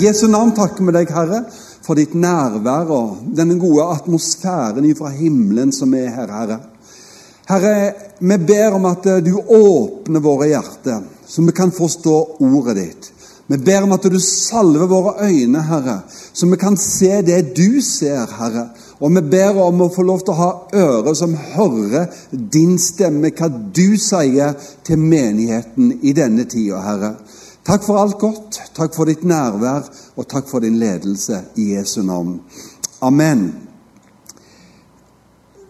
Jesu navn takker vi deg, Herre, for ditt nærvær og denne gode atmosfæren fra himmelen som er her, Herre. Herre, vi ber om at du åpner våre hjerter, så vi kan forstå ordet ditt. Vi ber om at du salver våre øyne, Herre, så vi kan se det du ser, Herre. Og vi ber om å få lov til å ha ører som hører din stemme, hva du sier til menigheten i denne tida, Herre. Takk for alt godt, takk for ditt nærvær, og takk for din ledelse i Jesu navn. Amen.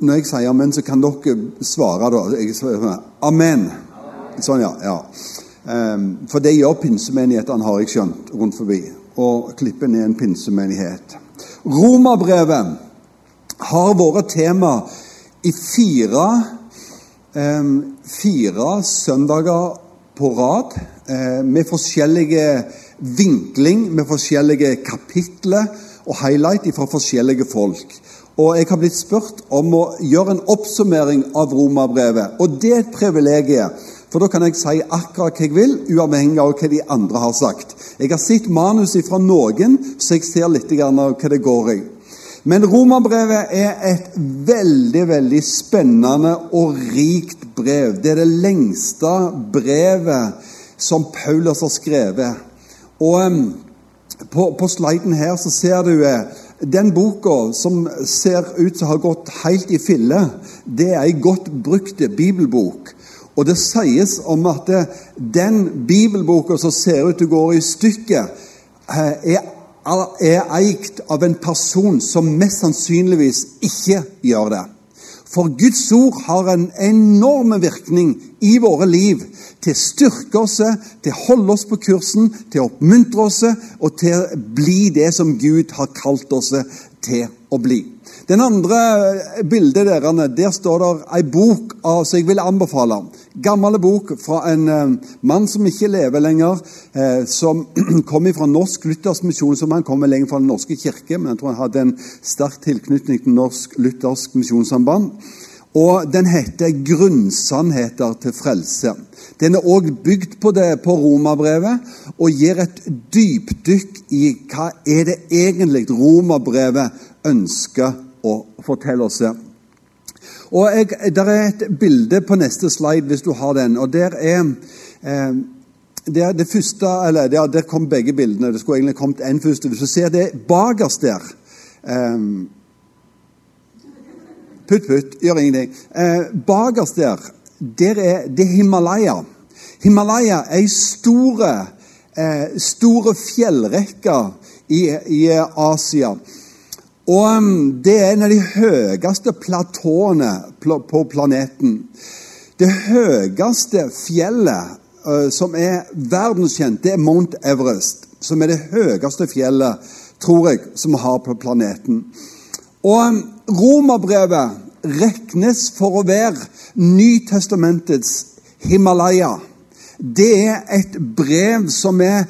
Når jeg sier amen, så kan dere svare, da. Jeg, amen. Sånn, ja. ja. Ehm, for det gjør pinsemenighetene, har jeg skjønt, rundt forbi. Og Klippen er en pinsemenighet. Romerbrevet har vært tema i fire, um, fire søndager på rad eh, med forskjellige vinkling, med forskjellige kapitler og highlight fra forskjellige folk. Og Jeg har blitt spurt om å gjøre en oppsummering av romerbrevet. Og det er et privilegium, for da kan jeg si akkurat hva jeg vil, uavhengig av hva de andre har sagt. Jeg har sett manus fra noen, så jeg ser litt av hva det går i. Men romerbrevet er et veldig veldig spennende og rikt brev. Det er det lengste brevet som Paulus har skrevet. Og på, på, sliden her så ser du uh, den boka som ser ut som har gått helt i fille. Det er ei godt brukt bibelbok. Og det sies om at uh, den bibelboka som ser ut til å gå i stykker, uh, er er eikt av en person som mest sannsynligvis ikke gjør det. For Guds ord har en enorm virkning i våre liv til å styrke oss, til å holde oss på kursen, til å oppmuntre oss og til å bli det som Gud har kalt oss til å bli. Den andre bildet der, der står det ei bok som jeg vil anbefale. Gammel bok fra en uh, mann som ikke lever lenger, uh, som kom fra Norsk Luthersk Misjon. som Han kom lenger fra Den norske kirke, men jeg tror han hadde en sterk tilknytning til Norsk Luthersk Misjonssamband. Og Den heter 'Grunnsannheter til frelse'. Den er òg bygd på, det, på romerbrevet og gir et dypdykk i hva er det egentlig romerbrevet ønsker å fortelle oss. Og jeg, Der er et bilde på neste slide, hvis du har den. og Der er eh, det, er det første, eller der, der kom begge bildene. Det skulle egentlig kommet én først. Hvis du ser det bakerst der eh, Putt, putt, gjør ingenting. Eh, bakerst der, der er det Himalaya. Himalaya er ei store, eh, store fjellrekke i, i Asia. Og um, Det er en av de høyeste platåene på planeten. Det høyeste fjellet som er verdenskjent, det er Mount Everest. Som er det høyeste fjellet, tror jeg, som vi har på planeten. Og um, Romerbrevet regnes for å være Nytestamentets Himalaya. Det er et brev som er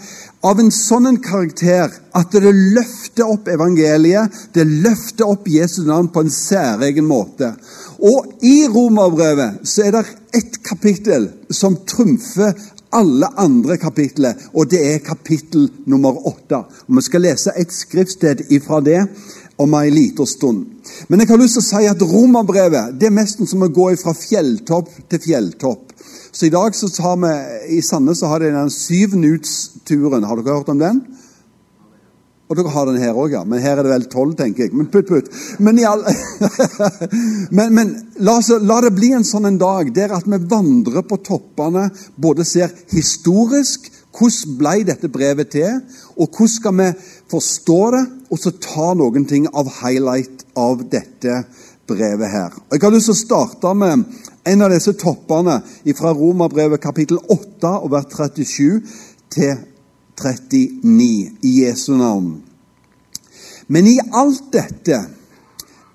av en sånn karakter at det løfter opp evangeliet, det løfter opp Jesu navn på en særegen måte. Og i romerbrevet så er det ett kapittel som trumfer alle andre kapitler, og det er kapittel nummer åtte. Vi skal lese et skriftsted ifra det om en lita stund. Men jeg har lyst til å si at romerbrevet det er nesten som å gå fra fjelltopp til fjelltopp. Så i dag så tar vi, I Sandnes så har de den syvnuts-turen. Har dere hørt om den? Og dere har den her òg, ja. Men her er det vel tolv, tenker jeg. Men putt, putt. Men, all... men, men la, oss, la, det bli en sånn en dag der at vi vandrer på toppene, både ser historisk hvordan ble dette brevet til, og hvordan skal vi forstå det, og så ta noen ting av highlight av dette brevet her. Jeg har lyst til å starte med en av disse toppene fra Romerbrevet kapittel 8 og vers 37 til 39 i Jesu navn. Men i alt dette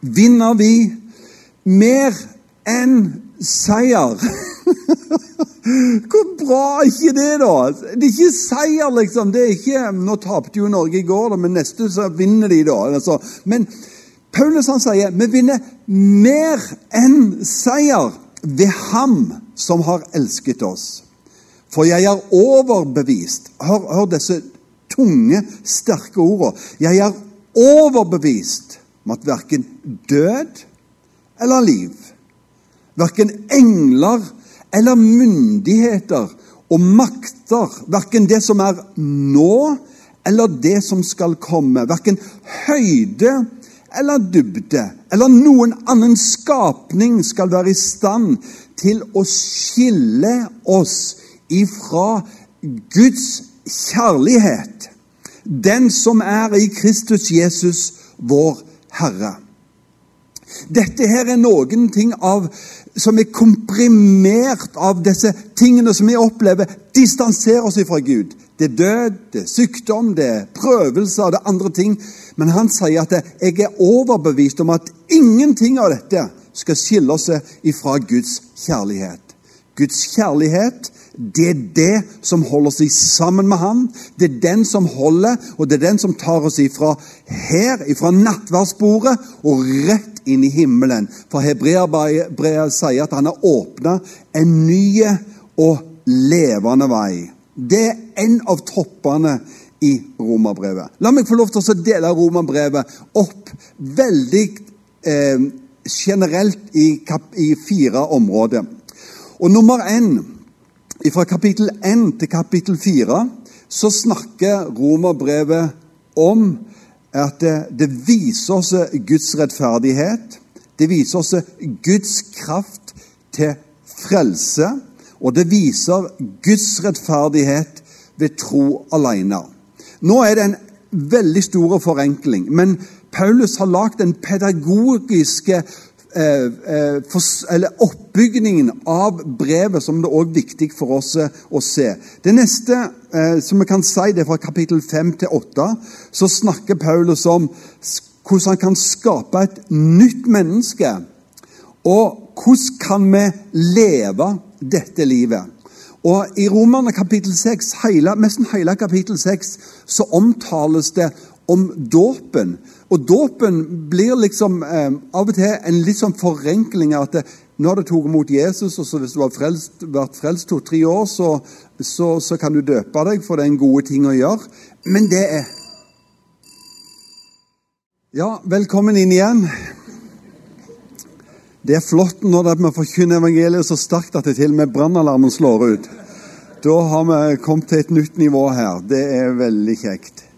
vinner vi mer enn seier. Hvor bra er ikke det, da? Det er ikke seier, liksom. Det er ikke, Nå tapte jo Norge i går, men neste så vinner de, da. Altså. Men Paulus han sier vi vinner mer enn seier ved Ham som har elsket oss. For jeg er overbevist Hør, hør disse tunge, sterke ordene. Jeg er overbevist om at verken død eller liv, verken engler eller myndigheter og makter, verken det som er nå eller det som skal komme, verken høyde eller dybde eller noen annen skapning skal være i stand til å skille oss ifra Guds kjærlighet, den som er i Kristus Jesus, vår Herre. Dette her er noen ting av, som er komprimert av disse tingene som vi opplever distanserer oss fra Gud. Det er død, det er sykdom, det er prøvelser, det er andre ting. Men han sier at jeg er overbevist om at ingenting av dette skal skille oss ifra Guds kjærlighet. Guds kjærlighet det er det som holder oss sammen med Han. Det er den som holder, og det er den som tar oss ifra her, ifra nattverdsbordet, og rett inn i himmelen. For hebreerbrevet sier at han har åpna en ny og levende vei. Det er en av toppene i romerbrevet. La meg få lov til å dele romerbrevet opp veldig eh, generelt i, i fire områder. Og nummer én fra kapittel 1 til kapittel 4 så snakker romerbrevet om at det, det viser oss Guds rettferdighet. Det viser oss Guds kraft til frelse. Og det viser Guds rettferdighet ved tro alene. Nå er det en veldig stor forenkling, men Paulus har lagd en pedagogisk Eh, eh, eller oppbygningen av brevet, som det òg er viktig for oss eh, å se. Det neste som vi kan si, det er fra kapittel 5 til 8. Så snakker Paulus om hvordan han kan skape et nytt menneske. Og hvordan kan vi leve dette livet? Og I Romerne kapittel 6, hele, nesten hele kapittel 6 så omtales det om dåpen. Og dåpen blir liksom eh, av og til en litt sånn forenkling av at det, når du tok imot Jesus, og så hvis du har frelst, vært frelst to-tre år, så, så, så, kan du døpe deg, for det er en gode ting å gjøre. Men det er Ja, velkommen inn igjen. Det er flott når vi forkynner evangeliet så sterkt at det til og med brannalarmen slår ut. Da har vi kommet til et nytt nivå her. Det er veldig kjekt.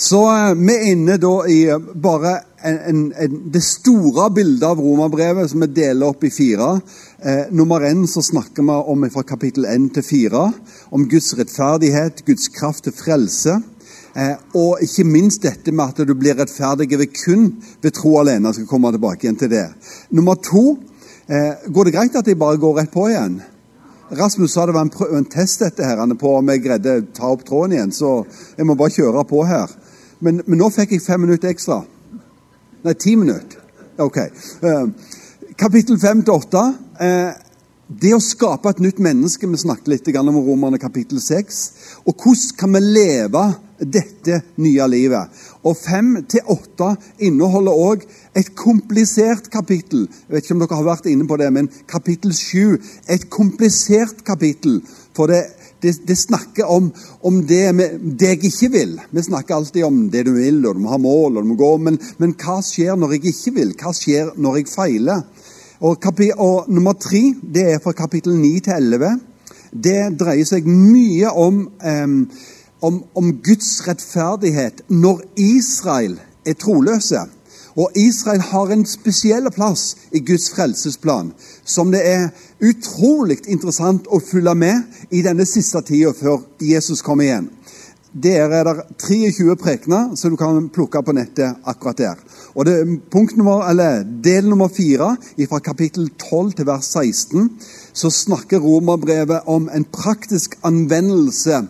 Så eh, vi er inne da i eh, bare en, en, en, det store bildet av romerbrevet, som vi deler opp i fire. Eh, nummer én så snakker vi om fra kapittel én til fire. om Guds rettferdighet, Guds kraft til frelse. Eh, og ikke minst dette med at du blir rettferdig ved kun ved tro alene. Jeg skal komme tilbake igjen til det. Nummer to eh, Går det greit at jeg bare går rett på igjen? Rasmus sa det var en, en test dette her, på om jeg greide å ta opp tråden igjen. Så jeg må bare kjøre på her. Men, men, nå fikk jeg fem minutter ekstra. Nei, ti minutter. Ok. Uh, kapittel fem til åtte. Uh, det å skape et nytt menneske. Vi snakket litt om Romerne kapittel seks. Og hvordan kan vi leve dette nye livet? Og fem til åtte inneholder òg et komplisert kapittel. Jeg vet ikke om dere har vært inne på det, men kapittel sju. Et komplisert kapittel. For det det, det snakker om, om det, det, jeg ikke vil. Vi snakker alltid om det du vil, og du må ha mål, og du må gå. Men, men hva skjer når jeg ikke vil? Hva skjer når jeg feiler? Og, og Nummer tre det er fra kapittel 9 til 11. Det dreier seg mye om, um, om, om Guds rettferdighet når Israel er troløse. Og Israel har en spesiell plass i Guds frelsesplan, som det er utrolig interessant å følge med i denne siste tida før Jesus kommer igjen. Der er det 23 prekener som du kan plukke på nettet akkurat der. Og det, nummer, Del nummer fire, fra kapittel 12 til vers 16, så snakker romerbrevet om en praktisk anvendelse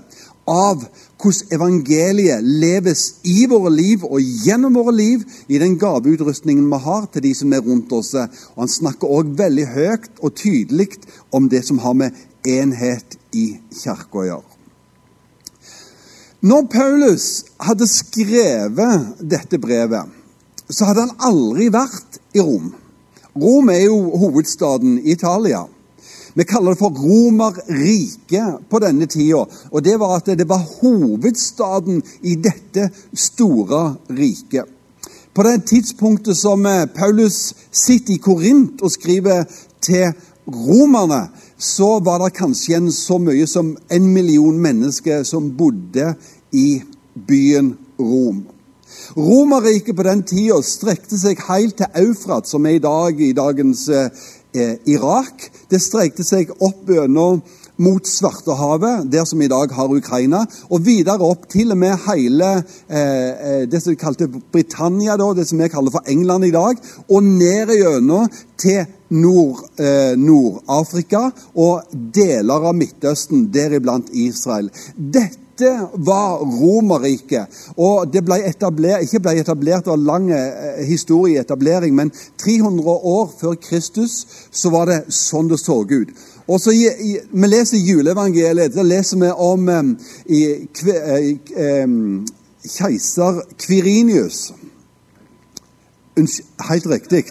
av hvordan evangeliet leves i våre liv og gjennom våre liv i den gaveutrustningen vi har til de som er rundt oss. Og Han snakker òg veldig høyt og tydelig om det som har med enhet i kirka å gjøre. Når Paulus hadde skrevet dette brevet, så hadde han aldri vært i Rom. Rom er jo hovedstaden i Italia. Vi kaller det for Romerriket på denne tida. Og det var at det var hovedstaden i dette store riket. På det tidspunktet som eh, Paulus sitter i Korint og skriver til romerne, så var det kanskje en så mye som en million mennesker som bodde i byen Rom. Romerriket på den tida strekte seg helt til Eufrat, som er i dag i dagens eh, Irak. Det strekte seg opp gjennom mot Svartehavet, der som i dag har Ukraina, og videre opp til og med hele eh, eh det som vi kalte Britannia, da, det som vi kaller for England i dag, og ned gjennom til Nord-Afrika Nord og deler av Midtøsten, deriblant Israel. Dette dette var Romerriket. Og det ble etablert, ikke ble etablert av lang eh, historieetablering, men 300 år før Kristus så var det sånn det så ut. Og så Vi leser juleevangeliet. Da leser vi om um, i, um, keiser Kvirinius. Helt riktig.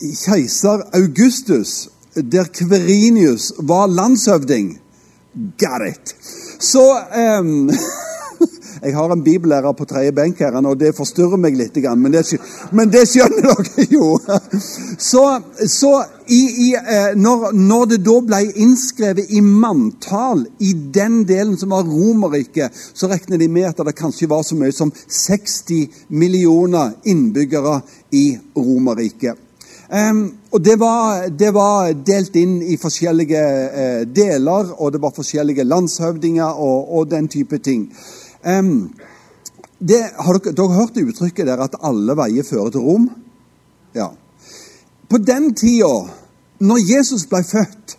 Keiser Augustus, der Kvirinius var landshøvding. Got it! Så um, Jeg har en bibellærer på tredje benk her, og det forstyrrer meg litt. Men det, men det skjønner dere jo. Så, så i, i, eh, når, når, det da ble innskrevet i manntall i den delen som var Romerriket, så regner de med at det kanskje var så mye som 60 millioner innbyggere i Romerriket. Og det var, det var, delt inn i forskjellige uh, deler, og det var forskjellige landshøvdinger og, og den type ting. Det, har dere, dere hørt det uttrykket der at alle veier fører til Rom? Ja. På den tida, når Jesus ble født,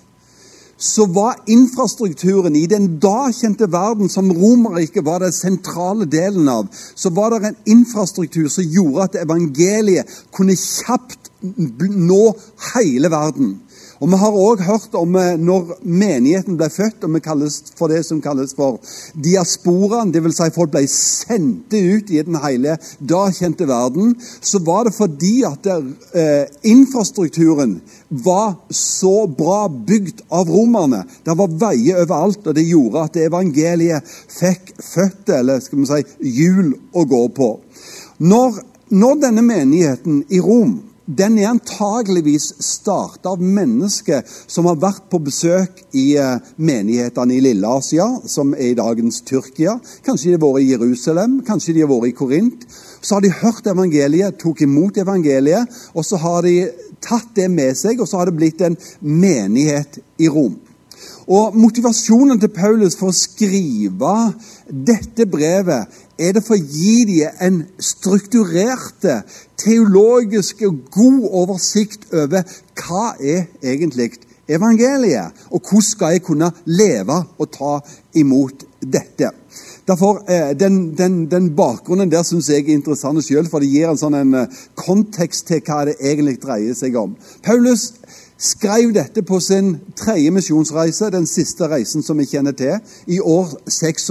så var infrastrukturen i den da kjente verden, som Romerriket var den sentrale delen av, så var det en infrastruktur som gjorde at evangeliet kunne kjapt nå hele verden. Og Vi har òg hørt om eh, når menigheten ble født, og vi kalles for det som kalles for diasporaen, dvs. Si folk ble sendt ut i den hele da kjente verden, så var det fordi at der, eh, infrastrukturen var så bra bygd av romerne. Det var veier overalt, og det gjorde at evangeliet fikk føtter, eller skal vi si hjul, å gå på. Når, når denne menigheten i Rom den er antageligvis starta av mennesker som har vært på besøk i eh, menighetene i Lille-Asia, som er i dagens Tyrkia. Kanskje de har vært i Jerusalem, kanskje de har vært i Korint. Så har de hørt evangeliet, tok imot evangeliet, og så har de tatt det med seg, og så har det blitt en menighet i Rom. Og Motivasjonen til Paulus for å skrive dette brevet er det for å gi dem en strukturerte, teologisk og god oversikt over hva er egentlig evangeliet, og hvordan skal jeg kunne leve og ta imot dette. Derfor, eh, den, den, den, bakgrunnen der syns jeg er interessant selv, for det gir en sånn en eh, kontekst til hva det egentlig dreier seg om. Paulus skrev dette på sin tredje misjonsreise, den siste reisen som vi kjenner til, i år 56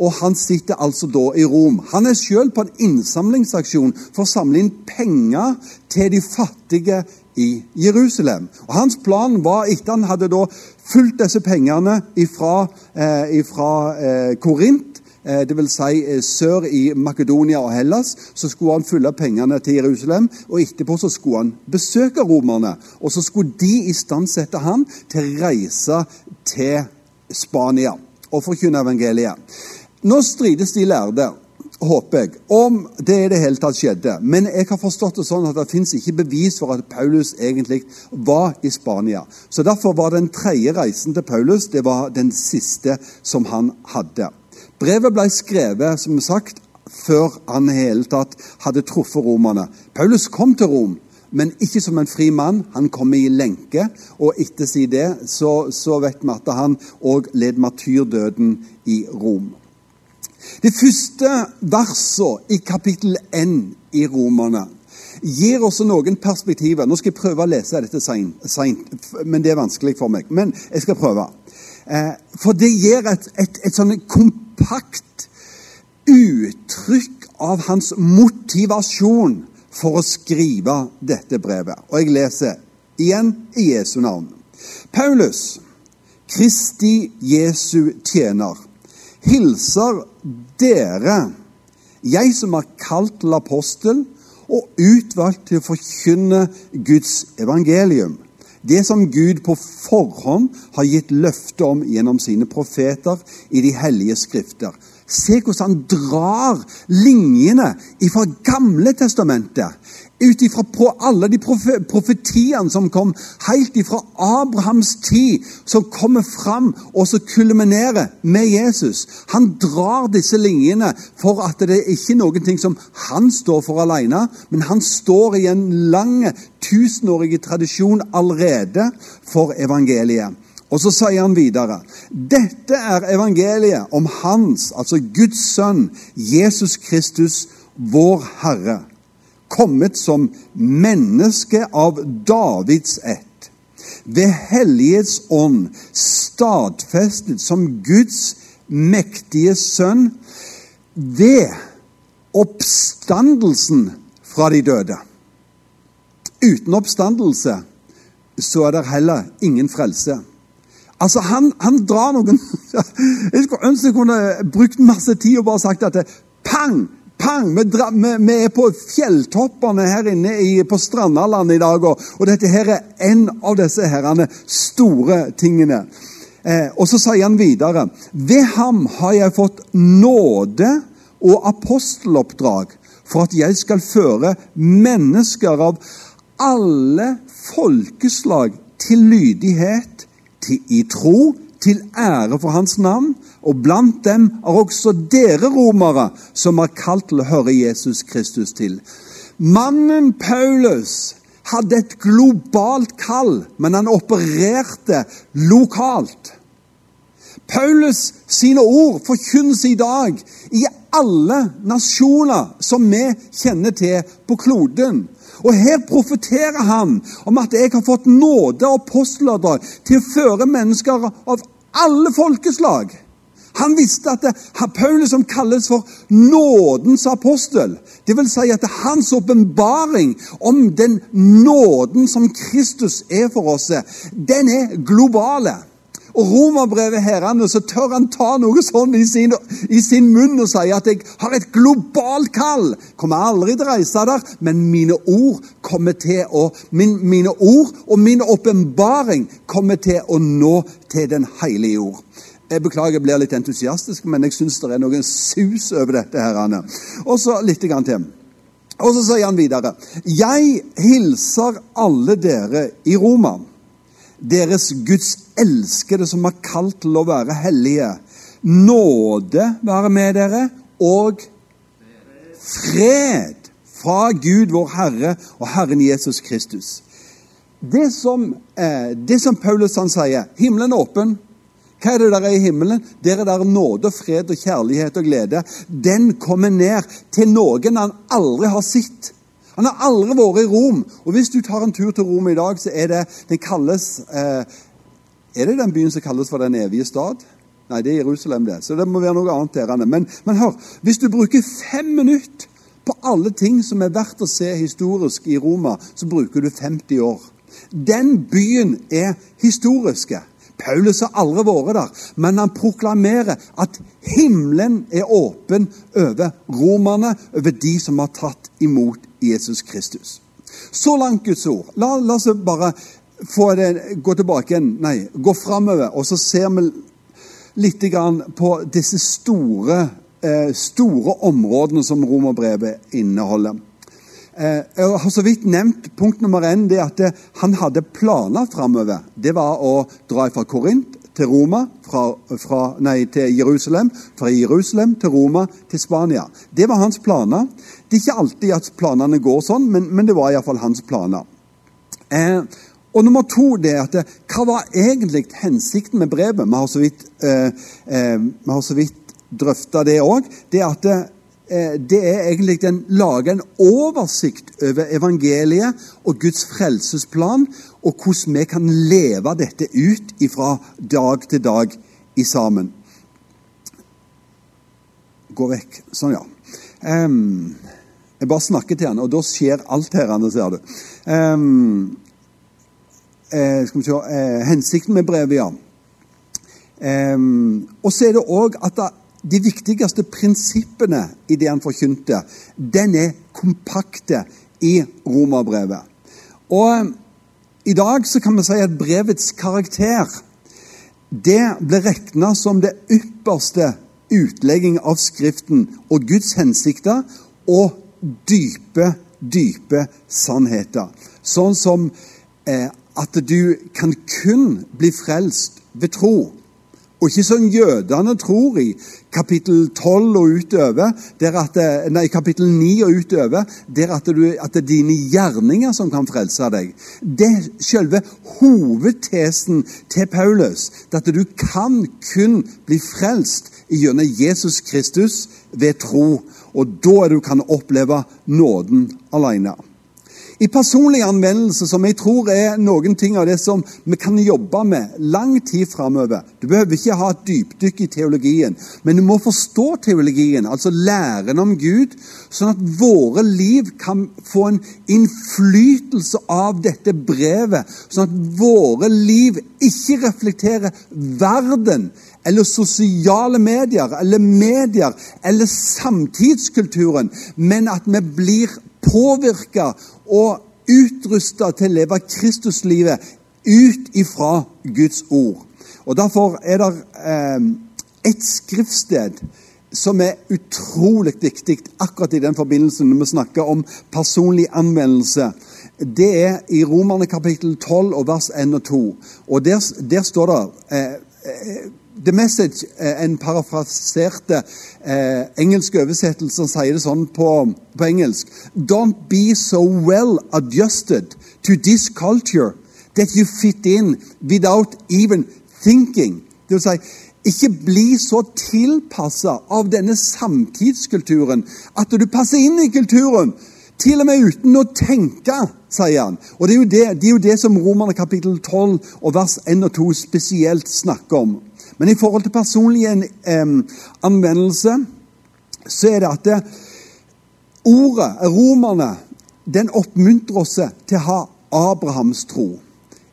og han sitter altså da i Rom. Han er selv på en innsamlingsaksjon for å samle inn penger til de fattige i Jerusalem. Og Hans plan var, etter han hadde da fulgt disse pengene fra eh, eh, Korint, eh, dvs. Si, eh, sør i Makedonia og Hellas, så skulle han fylle pengene til Jerusalem. Og etterpå så skulle han besøke romerne. Og så skulle de istandsette han til å reise til Spania og forkynne evangeliet. Nå strides de lærde, håper jeg, om det i det hele tatt skjedde. Men jeg har forstått det sånn at det fins ikke bevis for at Paulus egentlig var i Spania. Så Derfor var den tredje reisen til Paulus det var den siste som han hadde. Brevet ble skrevet som sagt, før han i hele tatt hadde truffet romerne. Paulus kom til Rom, men ikke som en fri mann. Han kom i lenke, og etter si det så, så vet vi at han òg led martyrdøden i Rom. Det første verset i kapittel 1 i Romerne gir oss noen perspektiver. Nå skal jeg prøve å lese dette seint, men det er vanskelig for meg. Men jeg skal prøve. Eh, for det gir et, et, et sånn kompakt uttrykk av hans motivasjon for å skrive dette brevet. Og jeg leser igjen i Jesu navn. Paulus, Kristi Jesu tjener, hilser dere, jeg som er kalt til apostel og utvalgt til å forkynne Guds evangelium. Det som Gud på forhånd har gitt løfte om gjennom sine profeter i de hellige skrifter. Se hvordan han drar linjene fra Gamle testamentet ut ifra alle de profetiene som kom helt ifra Abrahams tid, som kommer fram og så kulminerer med Jesus. Han drar disse linjene for at det er ikke noen ting som han står for alene, men han står i en lang, tusenårig tradisjon allerede for evangeliet. Og så sier han videre dette er evangeliet om hans, altså Guds sønn, Jesus Kristus, vår Herre kommet som menneske av Davids ett. Ved Hellighets ånd stadfestet som Guds mektige sønn ved oppstandelsen fra de døde. Uten oppstandelse så er det heller ingen frelse. Altså, han, han drar noen Jeg skulle ønske jeg kunne brukt masse tid og bare sagt at det, pang! Pang! Vi, dra, vi, vi, er på fjelltoppene her inne i, på Strandaland i dag, og, og, dette her er en av disse herrene store tingene. Eh, og så sier han videre Ved ham har jeg fått nåde og aposteloppdrag for at jeg skal føre mennesker av alle folkeslag til lydighet, til, i tro, til ære for hans navn og blant dem er også dere romere, som er kalt til å høre Jesus Kristus til. Mannen Paulus hadde et globalt kall, men han opererte lokalt. Paulus sine ord forkynnes i dag i alle nasjoner som vi kjenner til på kloden. Og Her profeterer han om at jeg har fått nåde og aposteloppdrag til å føre mennesker av alle folkeslag han visste at det, Paulus som kalles for nådens apostel, det vil si at det er hans åpenbaring om den nåden som Kristus er for oss, den er globale. Og Romerbrevet herrene, så tør han ta noe sånn i sin, i sin, munn og si at jeg har et globalt kall. Kommer aldri til å reise der, men mine ord kommer til å, min, mine ord og min åpenbaring kommer til å nå til den hellige ord. Jeg beklager jeg blir litt entusiastisk, men jeg syns det er noen sus over dette. her. Og så litt til. Og så sier han videre.: Jeg hilser alle dere i Roma, deres Guds elskede som er kalt til å være hellige. Nåde være med dere, og fred fra Gud, vår Herre, og Herren Jesus Kristus. Det som, eh, det som Paulus han sier, himmelen er åpen. Hva er det der er i himmelen? Der er der nåde, fred og kjærlighet og glede. Den kommer ned til noen han aldri har sett. Han har aldri vært i Rom. Og hvis du tar en tur til Rom i dag, så er det den kalles eh, Er det den byen som kalles for Den evige stad? Nei, det er Jerusalem, det. Så det må være noe annet der. Men, men hør, hvis du bruker fem minutter på alle ting som er verdt å se historisk i Roma, så bruker du 50 år. Den byen er historiske. Paulus har aldri vært der, men han proklamerer at himmelen er åpen over romerne, over de som har tatt imot Jesus Kristus. Så langt Guds ord. La, la oss bare det, gå tilbake igjen, nei, gå framover, og så ser vi litt på disse store, eh, store områdene som romerbrevet inneholder. Eh, jeg har så vidt nevnt punkt nummer én, det at det, han hadde planer framover. Det var å dra fra Korint til Roma, fra, fra, nei, til Jerusalem, fra Jerusalem til Roma til Spania. Det var hans planer. Det er ikke alltid at planene går sånn, men, men det var iallfall hans planer. Eh, og nummer to det er at eh, Hva var egentlig hensikten med brevet? Vi har så vidt, eh, eh, drøfta det òg. Det er at Eh, det er egentlig å lage en oversikt over evangeliet og Guds frelsesplan, og hvordan vi kan leve dette ut fra dag til dag i sammen. Gå vekk. Sånn, ja. Um, jeg bare snakker til han, og da skjer alt her, ser du. Um, eh, skal vi se, eh, hensikten med brevet, ja. Um, og så er det òg at da, de viktigste prinsippene i det han forkynte, den er kompakte i romerbrevet. Og i dag så kan vi si at brevets karakter det ble regna som det ypperste utlegging av Skriften og Guds hensikter og dype, dype sannheter. Sånn som eh, at du kan kun bli frelst ved tro. Og ikke som jødene tror i kapittel 12 og utover, at, nei, kapittel 9 og utover, der at, du, at det er dine gjerninger som kan frelse deg. Det er selve hovedtesen til Paulus. At du kan kun bli frelst gjennom Jesus Kristus ved tro. Og da er du kan oppleve nåden alene. I personlig anvendelse, som jeg tror er noen ting av det som vi kan jobbe med lang tid framover Du behøver ikke ha et dypdykk i teologien, men du må forstå teologien, altså læren om Gud, sånn at våre liv kan få en innflytelse av dette brevet. Sånn at våre liv ikke reflekterer verden eller sosiale medier eller medier eller samtidskulturen, men at vi blir påvirka og utrusta til å leve Kristuslivet ut ifra Guds ord. Og Derfor er det eh, et skriftsted som er utrolig viktig akkurat i den forbindelsen når vi snakker om personlig anvendelse. Det er i Romerne kapittel 12 og vers 1 og 2. Og Der, der står det eh, eh The Message, eh, en parafraserte eh, engelsk oversettelse, sier det sånn på, på, engelsk Don't be so well adjusted to this culture that you fit in without even thinking. Det vil si, ikke bli så tilpassa av denne samtidskulturen at du passer inn i kulturen. Til og med uten å tenke, sier han. Og Det er jo det, det, er jo det som Romerne kapittel 12 og vers 1 og 2 spesielt snakker om. Men i forhold til personlig eh, anvendelse så er det at det, ordet, romerne, den oppmuntrer oss til å ha Abrahams tro.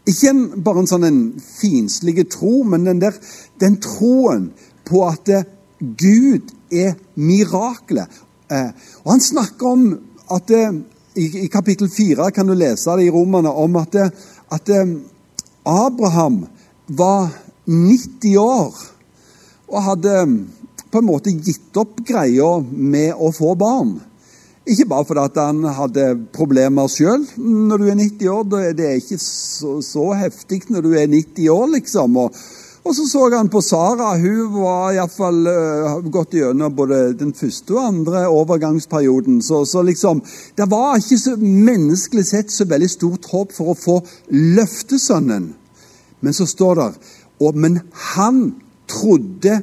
Ikke en, bare en sånn en tro, men den, der, den troen på at Gud er miraklet. Eh, og Han snakker om at i, i, kapittel 4 kan du lese det i Romerne om at, at Abraham var 90 år og hadde på en måte gitt opp greia med å få barn. Ikke bare fordi han hadde problemer sjøl når du er 90 år. Det er ikke så, så heftig når du er 90 år, liksom. Og, og så så han på Sara. Hun var iallfall uh, gått gjennom både den første og andre overgangsperioden. Så, så, liksom Det var ikke så menneskelig sett så veldig stort håp for å få løftesønnen. Men så står det og, men han trodde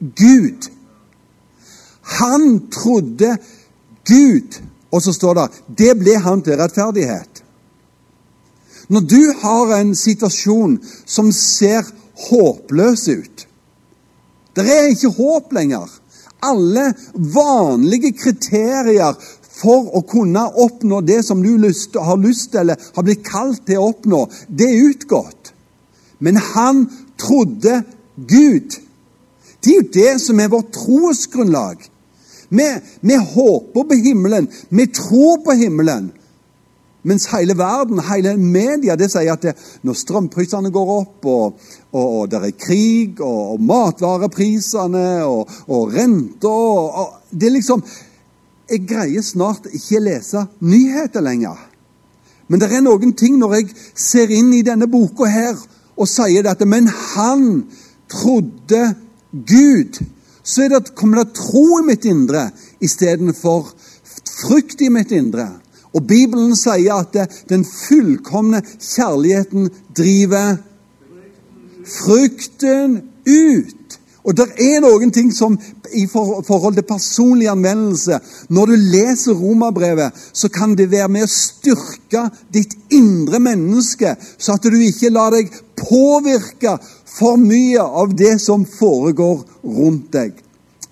Gud. Han trodde Gud. Og så står det det ble han til rettferdighet. Når du har en situasjon som ser håpløs ut Det er ikke håp lenger. Alle vanlige kriterier for å kunne oppnå det som du har lyst til eller har blitt kalt til å oppnå, det er utgått. Men han trodde Gud. Det er jo det som er vårt trosgrunnlag. Vi, vi håper på himmelen, vi tror på himmelen. Mens hele verden, hele media, det sier at det, når strømprisene går opp, og, og, og det er krig, og, og matvareprisene og, og renter Det er liksom Jeg greier snart ikke lese nyheter lenger. Men det er noen ting når jeg ser inn i denne boka her, og sier dette, men han trodde Gud. Så det, kommer det tro i mitt indre istedenfor frykt i mitt indre. Og Bibelen sier at det, den fullkomne kjærligheten driver frykten ut. Og det er noen ting som i forhold til personlig anvendelse Når du leser romerbrevet, så kan det være med å styrke ditt indre menneske, så at du ikke lar deg påvirke for mye av det som foregår rundt deg.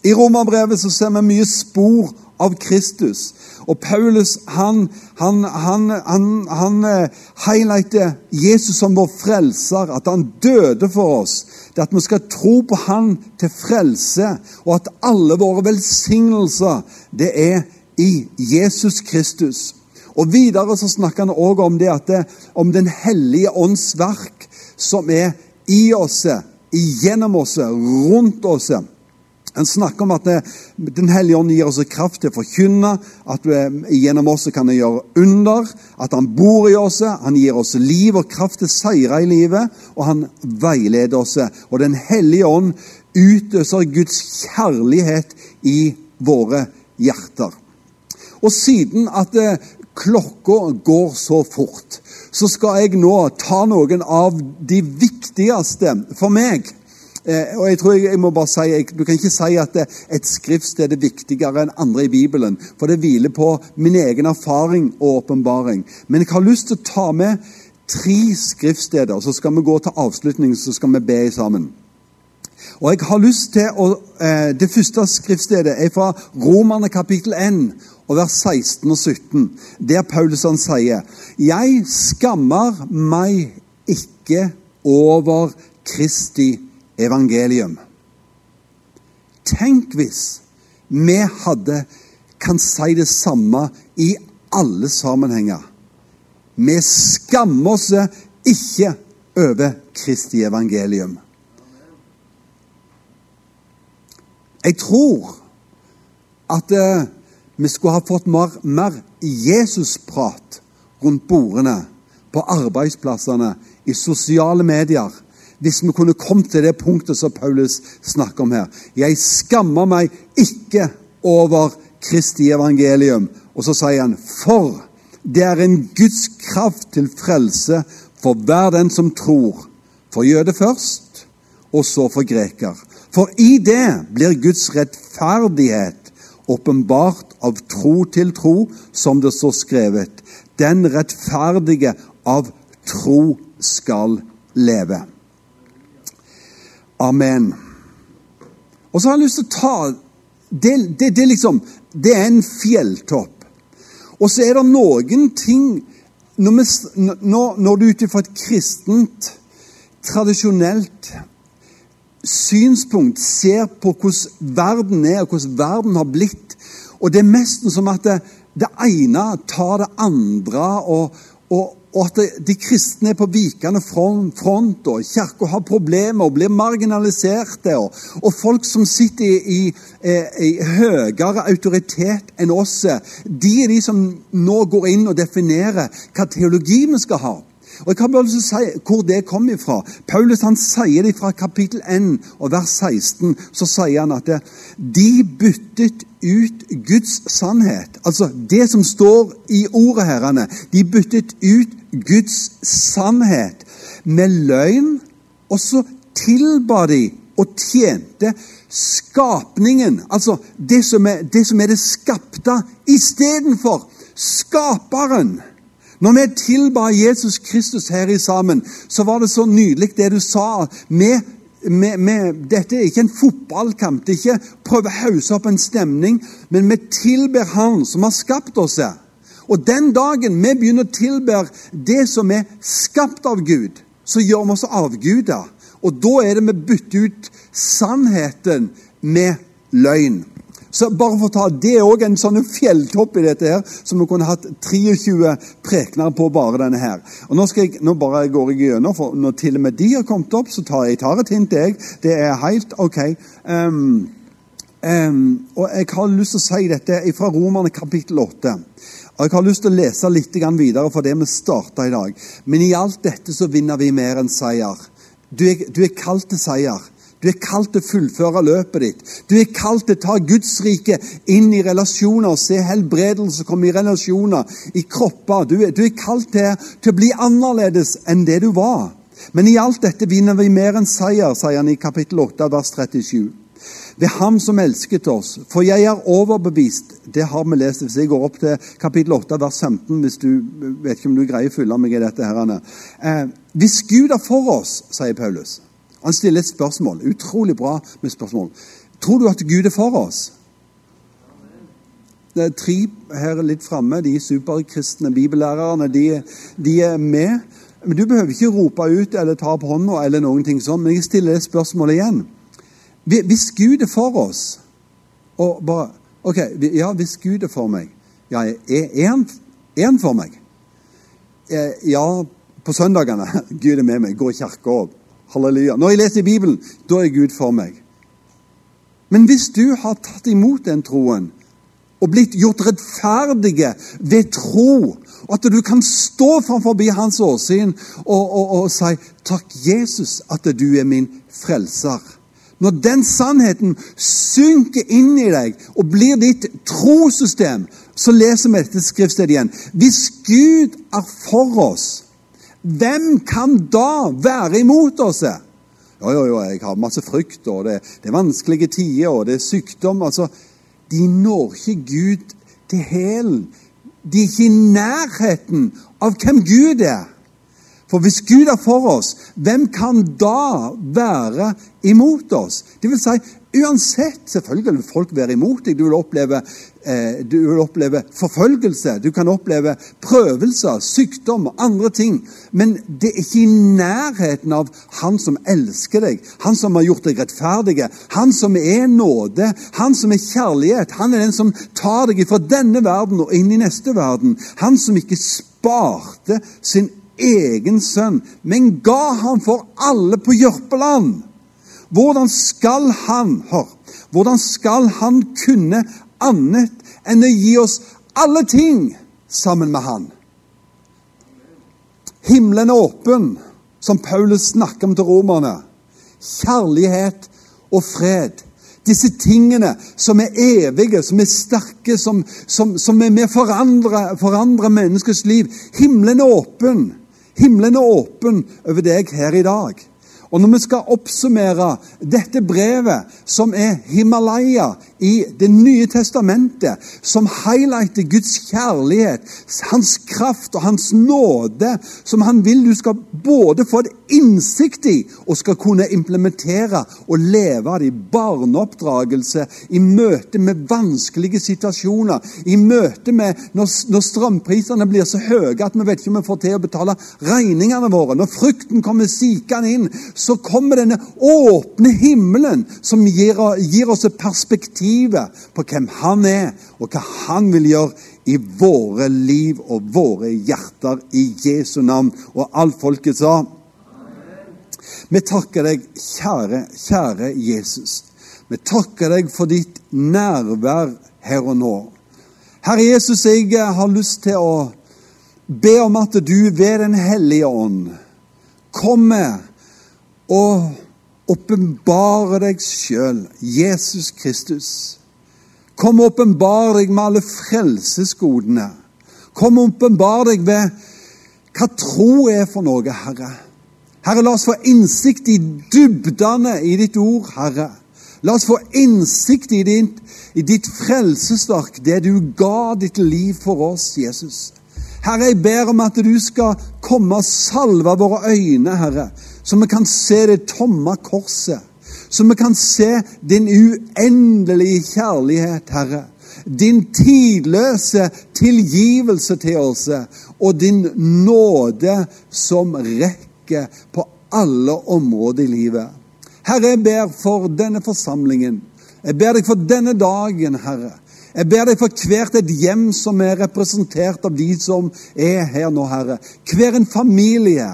I romerbrevet så ser vi mye spor av Kristus. Og Paulus han, han, han, han, eh, highlighter Jesus som vår frelser, at han døde for oss. Det at vi skal tro på han til frelse, og at alle våre velsignelser det er i Jesus Kristus. Og Videre så snakker han også om det at det, om Den hellige ånds verk, som er i oss, igjennom oss, rundt oss. Han snakker om at det, Den hellige ånd gir oss kraft til å forkynne, at vi, gjennom oss kan han gjøre under, at han bor i oss, han gir oss liv og kraft til seire i livet, og han veileder oss. Og Den hellige ånd utøser Guds kjærlighet i våre hjerter. Og siden at eh, klokka går så fort, så skal jeg nå ta noen av de viktigste for meg. Eh, og jeg tror jeg, jeg må bare si, jeg, Du kan ikke si at det, et skriftsted er viktigere enn andre i Bibelen, for det hviler på min egen erfaring og åpenbaring. Men jeg har lyst til å ta med tre skriftsteder, så skal vi gå til avslutning, så skal vi be sammen. Og jeg har lyst til å, eh, Det første skriftstedet er fra Romerne kapittel 1 og vers 16 og 17, der Paulus han sier Jeg skammer meg ikke over Kristi evangelium. Tenk hvis vi hadde kan si det samme i alle sammenhenger. Vi skammer oss ikke over Kristi evangelium. Jeg tror at uh, vi skulle ha fått mer, mer Jesus-prat rundt bordene, på arbeidsplassene, i sosiale medier hvis vi kunne kommet til det punktet som Paulus snakker om her. Jeg skammer meg ikke over Kristi evangelium. Og så sier han, for det er en Guds kraft til frelse for hver den som tror. For jøde først, og så for greker. For i det blir Guds rettferdighet åpenbart av tro til tro, som det står skrevet. Den rettferdige av tro skal leve. Amen. Og så har jeg lyst til å ta det, det, det, liksom, det er en fjelltopp. Og så er det noen ting Når, vi, når, når du ut ifra et kristent, tradisjonelt synspunkt ser på hvordan verden er, og hvordan verden har blitt Og det er nesten som at det, det ene tar det andre, og, og, og at de kristne er på vikende front, og kirka har problemer og blir marginaliserte. Og, og folk som sitter i, i, eh, i, høyere autoritet enn oss, de er de som nå går inn og definerer hva teologi vi skal ha. Og Jeg kan bare si hvor det kom ifra. Paulus han sier det fra kapittel 1 og vers 16. Så sier han at de byttet ut Guds sannhet. Altså det som står i ordet, herrene. De byttet ut Guds sannhet med løgn, og så tilba de og tjente skapningen, altså det som er det, som er det skapte, istedenfor skaperen. Når vi tilba Jesus Kristus her i sammen, så var det så nydelig det du sa. Vi, med, med, dette er ikke en fotballkamp. Det er ikke prøve å hause opp en stemning, men vi tilber Han som har skapt oss. Og den dagen vi begynner å tilbe det som er skapt av Gud, så gjør vi oss avguder. Og da er det vi bytter ut sannheten med løgn. Så bare for å ta, Det er òg en sånn fjelltopp i dette her, som vi kunne hatt 23 prekener på bare denne her. Og Nå, skal jeg, nå bare går jeg gjennom, for når til og med de har kommet opp, så tar jeg tar et hint, jeg. Det er helt OK. Um, um, og Jeg har lyst til å si dette fra Romerne kapittel 8. Og Jeg har lyst til å lese litt videre for det vi starta i dag. Men i alt dette så vinner vi mer enn seier. Du er, du er kalt til seier. Du er kalt til å fullføre løpet ditt. Du er kalt til å ta Guds rike inn i relasjoner, se helbredelse komme i relasjoner, i kropper. Du er, du er kalt til, til, å bli annerledes enn det du var. Men i alt dette vinner vi mer enn seier, sier han i kapittel 8, vers 37. Ved Ham som elsket oss. For jeg er overbevist Det har vi lest hvis jeg går opp til kapittel 8, vers 15. hvis du vet ikke om du greier å følge meg i dette. her. Eh, hvis Gud er for oss, sier Paulus han stiller et spørsmål. Utrolig bra med spørsmål. Tror du at Gud er for oss? Det er tre her litt framme, de superkristne bibellærerne, de, de, er med. Men Du behøver ikke rope ut eller ta opp hånda, eller noen ting sånn, men jeg stiller det spørsmålet igjen. Hvis Gud er for oss og bare, Ok, ja, hvis Gud er for meg, ja, er han for meg? Eh, ja, på søndagene. Gud er med meg. Går i kirka. Halleluja. Når jeg leser Bibelen, da er Gud for meg. Men hvis du har tatt imot den troen og blitt gjort rettferdige ved tro, og at du kan stå framfor hans åsyn og, og, og si 'Takk, Jesus, at du er min frelser'. Når den sannheten synker inn i deg og blir ditt trossystem, så leser vi dette skriftstedet igjen. Hvis Gud er for oss, hvem kan da være imot oss? Jo, jo, jo, jeg har masse frykt, og det, det er vanskelige tider, og det er sykdom. altså, De når ikke Gud til hælen. De er ikke i nærheten av hvem Gud er. For hvis Gud er for oss, hvem kan da være imot oss? Det vil si, uansett Selvfølgelig vil folk være imot deg. Du vil oppleve Eh, du vil oppleve forfølgelse, du kan oppleve prøvelser, sykdom og andre ting. Men det er ikke i nærheten av Han som elsker deg, Han som har gjort deg rettferdige, Han som er nåde, Han som er kjærlighet. Han er den som tar deg fra denne verden og inn i neste verden. Han som ikke sparte sin egen sønn, men ga ham for alle på Jørpeland. Hvordan skal han hør, hvordan skal han kunne annet enn å gi oss alle ting sammen med Han. Himmelen er åpen, som Paulus snakker om til romerne. Kjærlighet og fred. Disse tingene som er evige, som er sterke, som, som, som er med å forandre, menneskets liv. Himmelen er åpen. Himmelen er åpen over deg her i dag. Og når vi skal oppsummere dette brevet, som er Himalaya i Det nye testamentet, som highlighter Guds kjærlighet, hans kraft og hans nåde, som han vil du skal både få et innsikt i og skal kunne implementere og leve det i barneoppdragelse, i møte med vanskelige situasjoner, i møte med når, når strømprisene blir så høye at vi vet ikke om vi får til å betale regningene våre, når frykten kommer sikende inn så kommer denne åpne himmelen som gir, gir oss perspektivet på hvem Han er, og hva Han vil gjøre i våre liv og våre hjerter i Jesu navn. Og alt folket sa. Vi takker deg, kjære, kjære Jesus. Vi takker deg for ditt nærvær her og nå. Herre Jesus, jeg har lyst til å be om at du ved Den hellige ånd kommer og åpenbare deg sjøl, Jesus Kristus. Kom og åpenbar deg med alle frelsesgodene. Kom og åpenbar deg ved hva tro er for noe, Herre. Herre, la oss få innsikt i dybdene i ditt ord, Herre. La oss få innsikt i ditt, i ditt frelsesverk, det du ga ditt liv for oss, Jesus. Herre, jeg ber om at du skal komme og salve våre øyne, Herre, så vi kan se det tomme korset. Så vi kan se din uendelige kjærlighet, Herre. Din tidløse tilgivelse til oss, og din nåde som rekker på alle områder i livet. Herre, jeg ber for denne forsamlingen. Jeg ber deg for denne dagen, Herre. Jeg ber deg for hvert et hjem som er representert av de som er her nå, Herre. Hver en familie.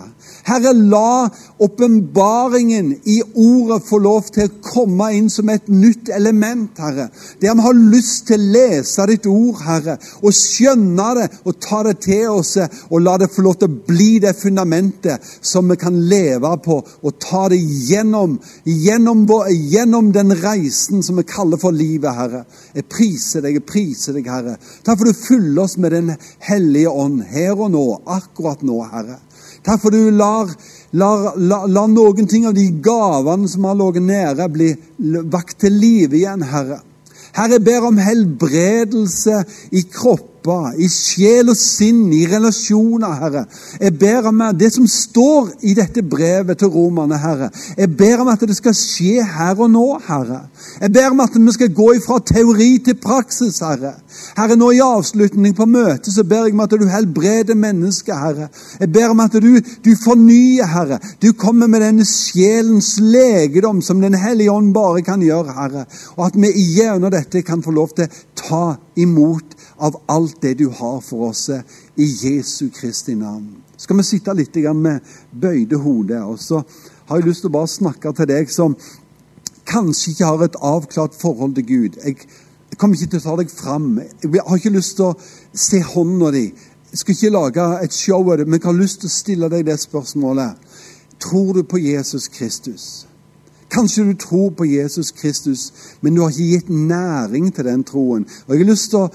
Herre, la åpenbaringen i ordet få lov til å komme inn som et nytt element, Herre. Der vi har lyst til å lese ditt ord, Herre, og skjønne det og ta det til oss, og la det få lov til å bli det fundamentet som vi kan leve på, og ta det gjennom, gjennom, gjennom den reisen som vi kaller for livet, Herre. Jeg priser deg, jeg priser deg, Herre. Takk for du fyller oss med Den hellige ånd her og nå, akkurat nå, Herre. Takk for du lar, lar, lar, lar noen ting av de gavene som har ligget nede, bli vakt til live igjen, Herre. Herre, jeg ber om helbredelse i kropper, i sjel og sinn, i relasjoner, Herre. Jeg ber om det som står i dette brevet til romerne, Herre. Jeg ber om at det skal skje her og nå, Herre. Jeg ber om at vi skal gå ifra teori til praksis, Herre. Herre, nå i avslutning på møtet så ber jeg om at du helbreder mennesket, Herre. Jeg ber om at du, du fornyer, Herre. Du kommer med denne sjelens legedom som Den hellige ånd bare kan gjøre, Herre. Og at vi gjennom dette kan få lov til å ta imot av alt det du har for oss i Jesu Kristi navn. Skal vi sitte litt med bøyde hode, og så har jeg lyst til å bare snakke til deg som kanskje ikke har et avklart forhold til Gud. Jeg, jeg kommer ikke til å ta deg fram. Jeg har ikke lyst til å se hånda di. Jeg skal ikke lage et show av det, men jeg har lyst til å stille deg det spørsmålet. Tror du på Jesus Kristus? Kanskje du tror på Jesus Kristus, men du har ikke gitt næring til den troen. Og Jeg har lyst til å,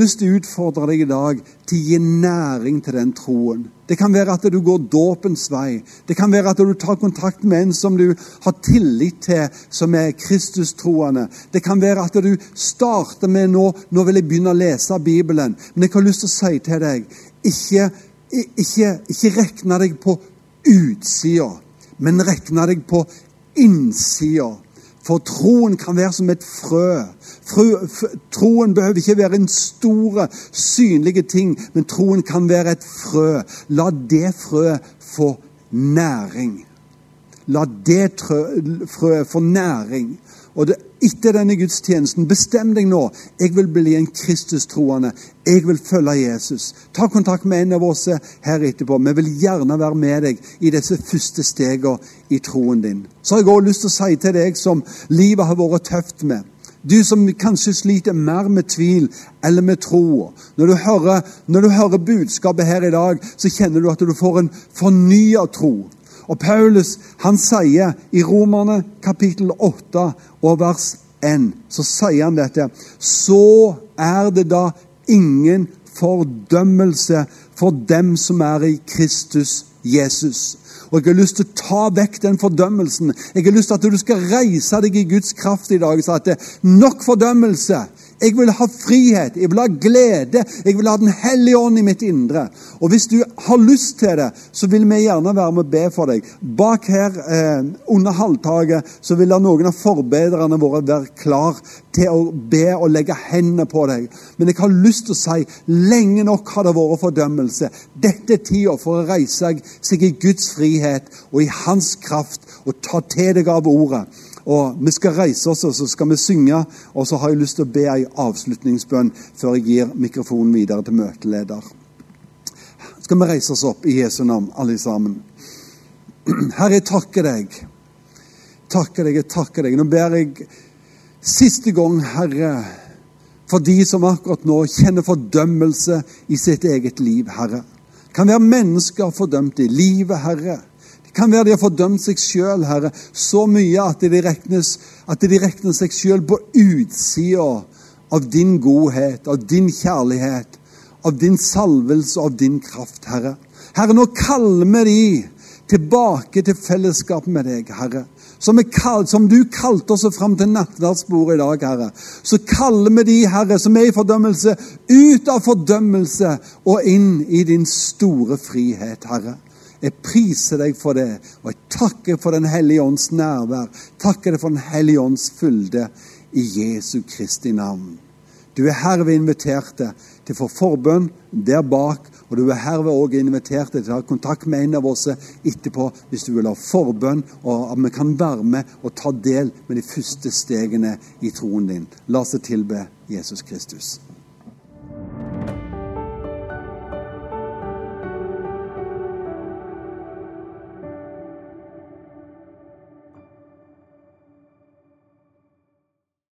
lyst til å utfordre deg i dag til å gi næring til den troen. Det kan være at du går dåpens vei. Det kan være at du tar kontakt med en som du har tillit til, som er Kristus-troende. Det kan være at du starter med nå nå vil jeg begynne å lese Bibelen. Men jeg har lyst til å si til deg ikke, ikke, ikke rekne deg på utsida, men rekne deg på innsida. For troen kan være som et frø. Troen behøver ikke være en store, synlige ting, men troen kan være et frø. La det frøet få næring. La det frøet få næring. Og det, etter denne gudstjenesten, bestem deg nå. Jeg vil bli en Kristus-troende. Jeg vil følge Jesus. Ta kontakt med en av oss her etterpå. Vi vil gjerne være med deg i disse første stegene i troen din. Så har jeg også lyst til å si til deg som livet har vært tøft med. Du som kanskje sliter mer med tvil eller med tro. Når når du hører budskapet her i dag, så kjenner du at du får en fornya tro. Og Paulus han sier i Romerne kapittel 8 og vers 1, så sier han dette. Så er det da ingen fordømmelse for dem som er i Kristus Jesus. Og Jeg har lyst til å ta vekk den fordømmelsen. Jeg har lyst til at du skal reise deg i Guds kraft i dag. Så at det er nok fordømmelse jeg vil ha frihet, jeg vil ha glede, jeg vil ha Den hellige ånd i mitt indre. Og Hvis du har lyst til det, så vil vi gjerne være med og be for deg. Bak her eh, under halvtaket så vil noen av forbedrerne våre være klar til å be og legge hendene på deg. Men jeg har lyst til å si lenge nok har det vært fordømmelse. Dette er tida for å reise seg i Guds frihet og i Hans kraft og ta til deg av ordet. Og Vi skal reise oss og så skal vi synge, og så har jeg lyst til å be ei avslutningsbønn før jeg gir mikrofonen videre til møteleder. Skal vi reise oss opp i Jesu navn, alle sammen? Herre, jeg takker deg. Takker deg, jeg takker deg. Nå ber jeg siste gang, Herre, for de som akkurat nå kjenner fordømmelse i sitt eget liv, Herre. Kan være mennesker fordømt i livet, Herre kan være de har fordømt seg sjøl, Herre, så mye at de regnes, at de regner seg sjøl på utsida av din godhet, av din kjærlighet, av din salvelse og av din kraft, Herre. Herre, nå kaller vi de tilbake til fellesskap med deg, Herre. Som, kalt, som du kalte oss fram til nattverdsbordet i dag, Herre. Så kaller vi de, Herre, som er i fordømmelse, ut av fordømmelse og inn i din store frihet, Herre. Jeg priser deg for det, og jeg takker for Den hellige ånds nærvær. Takker deg for Den hellige ånds fylde i Jesu Kristi navn. Du er herved invitert til å få forbønn der bak, og du er herved også invitert til å ha kontakt med en av oss etterpå hvis du vil ha forbønn, og at vi kan være med og ta del med de første stegene i troen din. La oss tilbe Jesus Kristus.